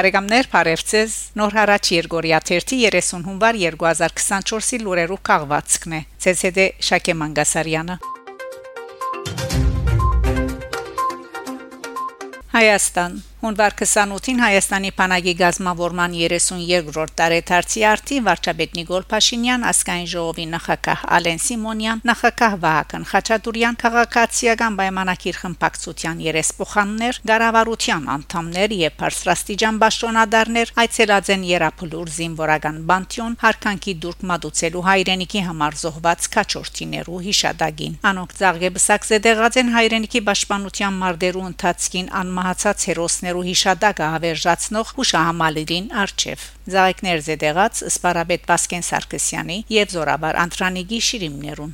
Բարեկամներ Փարեվցես Նոր հարաճ Երգորիա 30 հունվար 2024-ի լուրերով քաղվածքն է ՑՍԴ Շակե Մանգասարյանը Հայաստան Հունվար 28-ին Հայաստանի Փանագի գազམ་ավորման 32-րդ տարեդարձի արդի վարչապետ Նիկոլ Փաշինյան ասկայն ժողովի նախակահ Ալեն Սիմոնյան նախակահ Վահագն Խաչատուրյան քաղաքացիական պայմանագիր խմբակցության երեսփոխաններ գարավարության անդամներ եւ բարձրաստիճան պաշտոնադարներ այցելած են Երապլուր զինվորական բանտյոն հարկանքի դուրք մատուցելու հայրենիքի համար զոհված քաչորտիներու հիշադակին անոնք ցաղգեբսակ զդեղած են հայրենիքի պաշտպանության մարտերու ընթացքին անմահացած հերոսներ զինվորներու հիշադակը հավերժացնող հուշահամալիրին արչև Զայկներ զեդեղած Սպարաբեդ Վասկեն Սարգսյանի եւ Զորաբար Անտրանիգի շիրիմներուն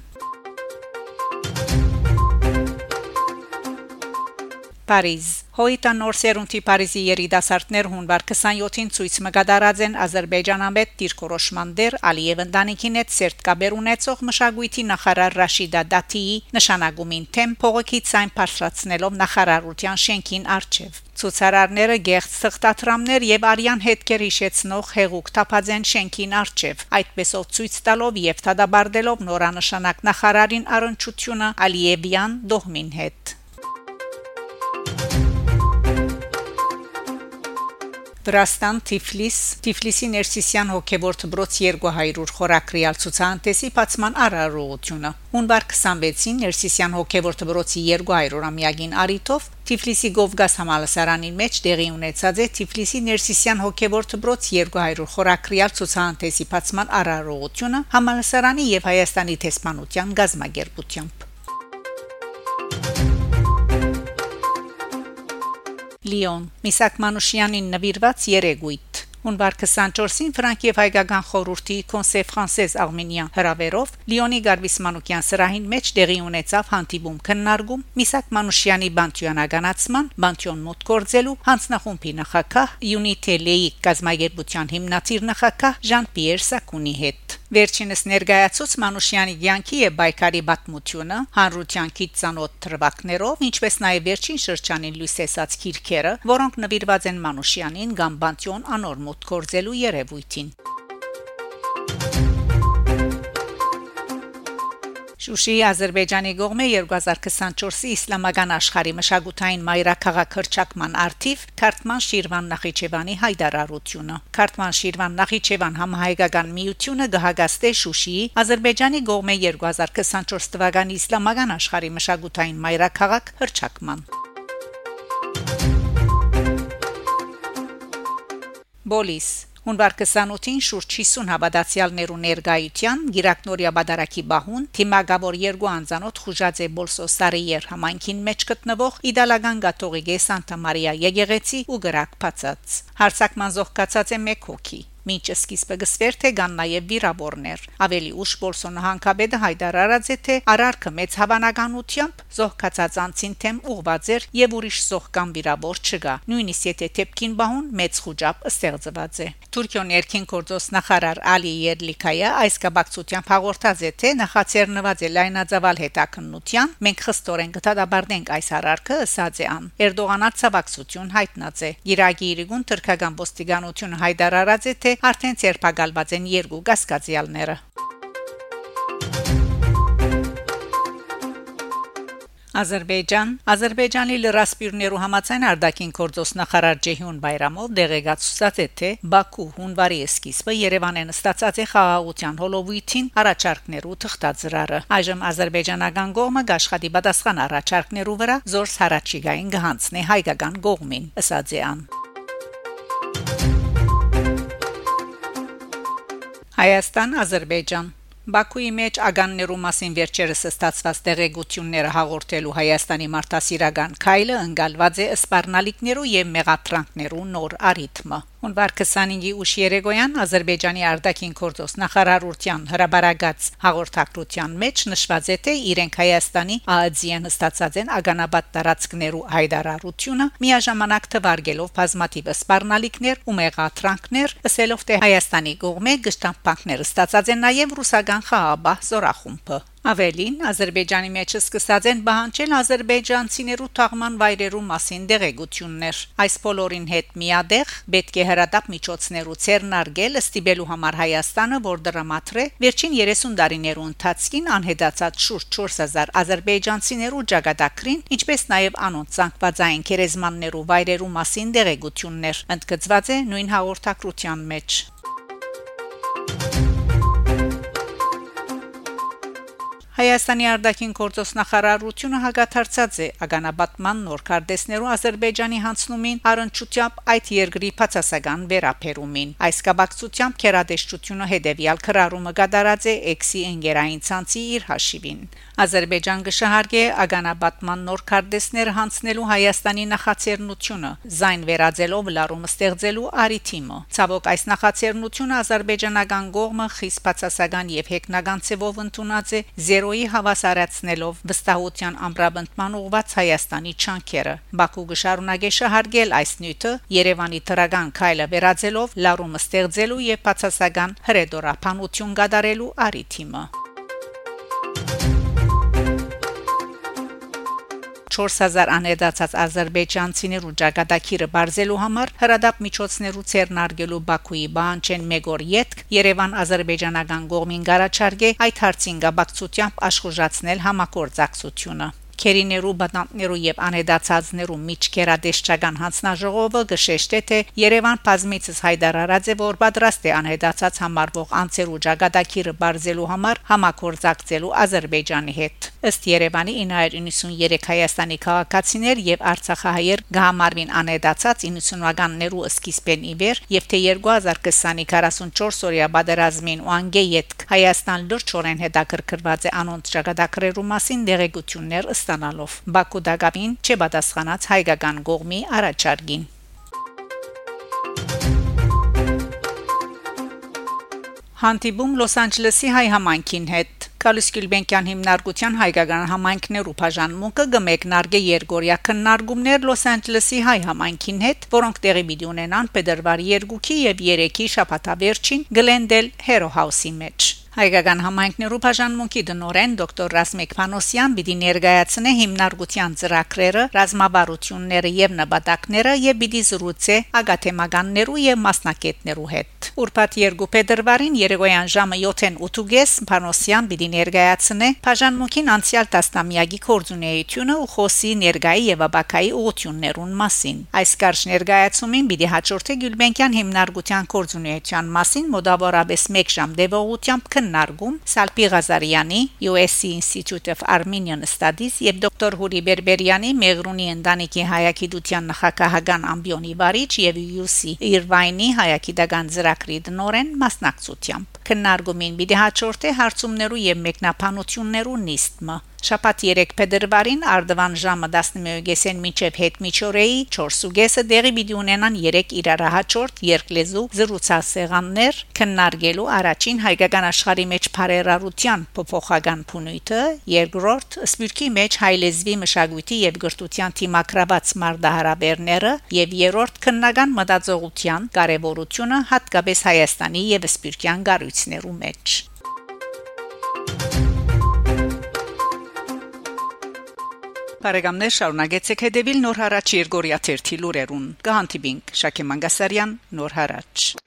Փարիզ Հոյտան նոր սերունդի Փարիզի երիտասարդներ հունվար 27-ին ցույց մգադարած են Ադրբեջանամետ դիրքորոշման դեր Ալիև ընտանիքին հետ սերտկաբեր ունեցող մշակույթի նախարար Ռաշիդա Դաթիի նշանակումին թեմ փողոքի ցայն բարձրացնելով նախարարության շենքին արչև Ցուցարարները գեղձ թղթատրամներ եւ արյան հետքեր հիշեցնող հեղուկ թափածեն շենքին արչև այդպեսով ցույց տալով եւ թադաբարդելով նորանշանակ նախարարին առընչությունը Ալիևյան դողմին հետ Վրաստան Թիֆլիս Թիֆլիսի Ներսիսյան հոգևոր դբրոց 200 խորակրիալ ցուցահանդեսի բացման արարողությունը հունվար 26-ին Ներսիսյան հոգևոր դբրոցի 200-ամյակին արիտով Թիֆլիսի Գովգաս համալսարանին մեջ տեղի ունեցած է Թիֆլիսի Ներսիսյան հոգևոր դբրոց 200 խորակրիալ ցուցահանդեսի բացման արարողությունը համալսարանի եւ Հայաստանի տեսփանության գազམ་ագերբությամբ Լիոն Միսակ Մանուշյանին նվիրված երեգույթ Հունվար 24-ին Ֆրանկ եւ հայկական խորհրդի Conseil Français Arménien հրավերով Լիոնի Գարվիս Մանուկյան սրահին մեջ տեղի ունեցավ հանդիպում քննարկում Միսակ Մանուշյանի բանտյոնականացման, բանտյոն մոտ կորձելու հանձնախումբի նախակահ Unité League գազագերբության հիմնադիր նախակահ Ժան-Պիեր Սակունի հետ Վերջինս ներկայացուց Մանուշյանի ցանկի եւ բայկարի բացմությունը հանրության քիծանոթ թրվակներով, ինչպես նաեւ վերջին շրջանին լույսեսած քիրքերը, որոնք նվիրված են Մանուշյանին կամ Բանտյոն անոր մոտ կորձելու երևույթին։ Շուշիի Ադրբեջանի գողմե 2024-ի իսլամական աշխարհի մշակութային մայրաքաղաք հրճակման արդիվ Քարտման Շիրվան Նախիջևանի հայդարարությունը Քարտման Շիրվան Նախիջևան համահայկական միությունը գահագաստե Շուշիի Ադրբեջանի գողմե 2024 թվականի իսլամական աշխարհի մշակութային մայրաքաղաք հրճակման Բոլիս Հունվար 28-ին շուրջ 50 հավատացյալներու ներգայության Գիրակնորիա Բադարակի բահուն թիմագավոր երկու անձանոթ խուժած է Բոլսոսարիեր համայնքին մեջ գտնվող Իդալական Գաթողիկե Սանտա Մարիա եկեղեցի ու գրակ փածած հարցակման զոհկացած է մեկ հոգի Մինչ սկիզբը գսվեր թե կան նաև վիրավորներ։ Ավելի ուշ Բոլսոնը հանկաբեդը հայտարարած է թե արարքը մեծ հավանականությամբ զոհկացած անցին թեմ ուղված էր եւ ուրիշ զոհ կամ վիրավոր չկա։ Նույնիսկ եթե թեփքին բահուն մեծ խոճապ ստեղծված է։ Թուրքիոն երկին գործոս նախարար Ալի Երլիկայա այս կապակցությամբ հաղորդած է թե նախաձեռնված է լայնածավալ հետաքննության մենք խստորեն կդադարենք այս հարարքը ըսած է ան Էրդողանը ցավակցություն հայտնած է Իրաքի իրգուն թրքական ոստիկանությունը հայտարարած է թե արդեն ցերպակալված են երկու գասկածյալները Ադրբեջան Ադրբեջանի լրասպիրներու համացան արդակին կորձոս նախարար Ջեհուն Բայրամով դեղեկացուցած է թե Բաքու հունվարի սկիզբը Երևանեն ստացած է խաղաղության հոլովույթին առաջարկներու թղթածրարը այժմ ադրբեջանական կողմը գաշխատի պատասխան առաջարկներու վրա զորս հարաճիգային գհանցնի հայկական կողմին ըսած է ան Հայաստան Ադրբեջան Բաքուի մեջ ագաններու մասին վերջերս ստացված տեղեկությունները հաղորդելու Հայաստանի մարդասիրական քայլը ընկալված է սպառնալիքներու եւ մեղատրանքներու նոր արիթմը Հունվար 25-ի ուշ երեգոյան Ադրբեջանի արտաքին գործոս նախարարության հրաբարագած հաղորդակցության մեջ նշված է թե իրենք Հայաստանի ԱԱԾ-ին ստացած են ագանաբադ տարածքներու հայդարարությունը միաժամանակ թվարկելով բազմատիվ սպառնալիքներ ու մեղատրանքներ, ասելով թե Հայաստանի կողմը գշտամբանքներ ստացած են նաև ռուսական խաղաբահ զորախումբը Ավելին Ադրբեջանի մեջ սկսած են բանջել ադրբեջանցիներու թաղման վայրերու մասին դեղեցություններ։ Այս բոլորին հետ միադեղ պետք է հրադապ միջոցներու ցերնարգել ստիբելու համար Հայաստանը, որ դրամատրե վերջին 30 տարիներու ընթացքին անհետացած շուրջ 4000 ադրբեջանցիներու ճակատագրին, ինչպես նաև անոնց ցանկվածային քերեզմաններու վայրերու մասին դեղեցություններ։ Ընդգծված է նույն հաղորդակցության մեջ։ Հայաստանի արտաքին գործոս նախարարությունը հագաթարցած է. Ագանաբատման նոր կարդեսներու Ադրբեջանի հանցնումին առընչությամբ այդ երկրի փածասական վերապերումին այս կապակցությամբ քերադեշտությունը հետևյալ քրարումը գդարած է էքսի ընկերային ցանցի իր հաշիվին Ադրբեջան գշահարգե ագանաբատման նոր կարդեսներ հանցնելու Հայաստանի նախաձեռնությունը զայն վերածելով լարում ստեղծելու արիթիմը ցավոք այս նախաձեռնությունը ադրբեջանական կողմը խիստ փածասական եւ հեգնական ցևով ընդունած է 0 Կայրոյի հավասարացնելով վստահության ամբրաբնդման ուղված Հայաստանի չանքերը։ Բաքու գշարունակե շահարգել այս նյութը Երևանի թրագան քայլը վերածելով լարումը ստեղծելու եւ բացասական հրեդորապանություն գդարելու արիթիմը։ 4000 անեդացած ադրբեջանցիներու ճակատագիրը բարձելու համար հրադապ միջոցներու ցերնարգելու Բաքուի բանջեն մեգոր յետք Երևան ադրբեջանական կողմին գարաչարգե այդ հարցին գաբակցությամբ աշխուժացնել համակորձակցությունը Քերիներու բանտներու եւ անեդացածներու միջկերադեշչական հանձնաժողովը գշեշտե թե Երևան բազմիցս հայտարարած է որ պատրաստ է անեդացած համարվող անցերու ճակատագիրը բարձելու համար համակորձակցելու Ադրբեջանի հետ ըստ Երևանի 993 հայաստանի քաղաքացիներ եւ արցախահայեր գահամարվին անեդացած 90-ականներու սկիզբեն ի վեր եւ թե 2020-ի 44 օրյա բادرազմին ու անգե յետք Հայաստան լրջորեն հետաքրքրված է անոնց ճակատագրերու մասին դեղեցություններ ստանալով Բաքու դակավին չպատասխանած հայկական գողմի առաջարկին Հանդիպում Լոս Անջելեսի հայ համայնքին հետ Կալիս Գյուլբենկյան հիմնարկության հայկական համայնքներու բաժանմունքը գմեկնարգե Երգորիա քննարկումներ Լոս Անջելեսի հայ համայնքին հետ, որոնք տեղի պիտի ունենան Փետրվարի 2-ի եւ 3-ի շաբաթավերջին Գլենդել Հերո Հաուսի մեջ։ Հայկական համայնքներու բաժանմունքի դնորեն դոկտոր Ռասմիկ Փանոսյան պիտի ներկայացնե հիմնարկության ծրագրերը, ռազմավարությունները եւ նպատակները եւ պիտի զրուցե ագաթեմականներու եւ մասնակետներու հետ։ Ուրբաթ 2 փետրվարին Երեգոյան ժամը 7:08-ից Փանոսյան պիտի ներկայացնե բաժանմունքին անցյալ տասնամյակի կորձունեությունը ու խոսի ներկայի եւ աբակայի ուղություններուն մասին։ Այս կարճ ներկայացումին պիտի հաջորդե Գյուլբենկյան հիմնարկության կորձունեության մասին մոտավորապես 1 ժամ դեպողությամբ քննարկում Սալպի Ղազարյանի USC Institute of Armenian Studies եւ դոկտոր Հուրի Բերբերյանի Մեղրունի ընտանիքի հայագիտության նախագահական ամբիոնի վարիչ եւ UC Irvine-ի հայագիտական ծրագրի դնորեն մասնակցությամբ քննարկումին պիտի հաջորդե հարցումներու եւ մեկնաբանություններու նիստը Շաբաթ 3 փետրվարին Արդվան ժամը 11:00-ին միջև հետ միջորեի 4:30-ը դեղի պիտի ունենան 3 իրարահաճորդ երկլեզու զրուցասեղաններ քննարկելու առաջին հայկական աշխարհի մեջ բարերարության փոփոխական փունույթը, երկրորդ սպյուրքի մեջ հայլեզվի մշակույթի եւ գրթության թիմակրաված մարդահարաբերները եւ երրորդ քննական մտածողության կարեւորությունը հատկապես Հայաստանի եւ սպյուրքյան գառույցներու մեջ Բարեկամներ շարունակեցեք հետևել Նոր հարաճ Երգորիա 1 լուրերուն։ Կհանդիպինք Շակե Մանգասարյան Նոր հարաճ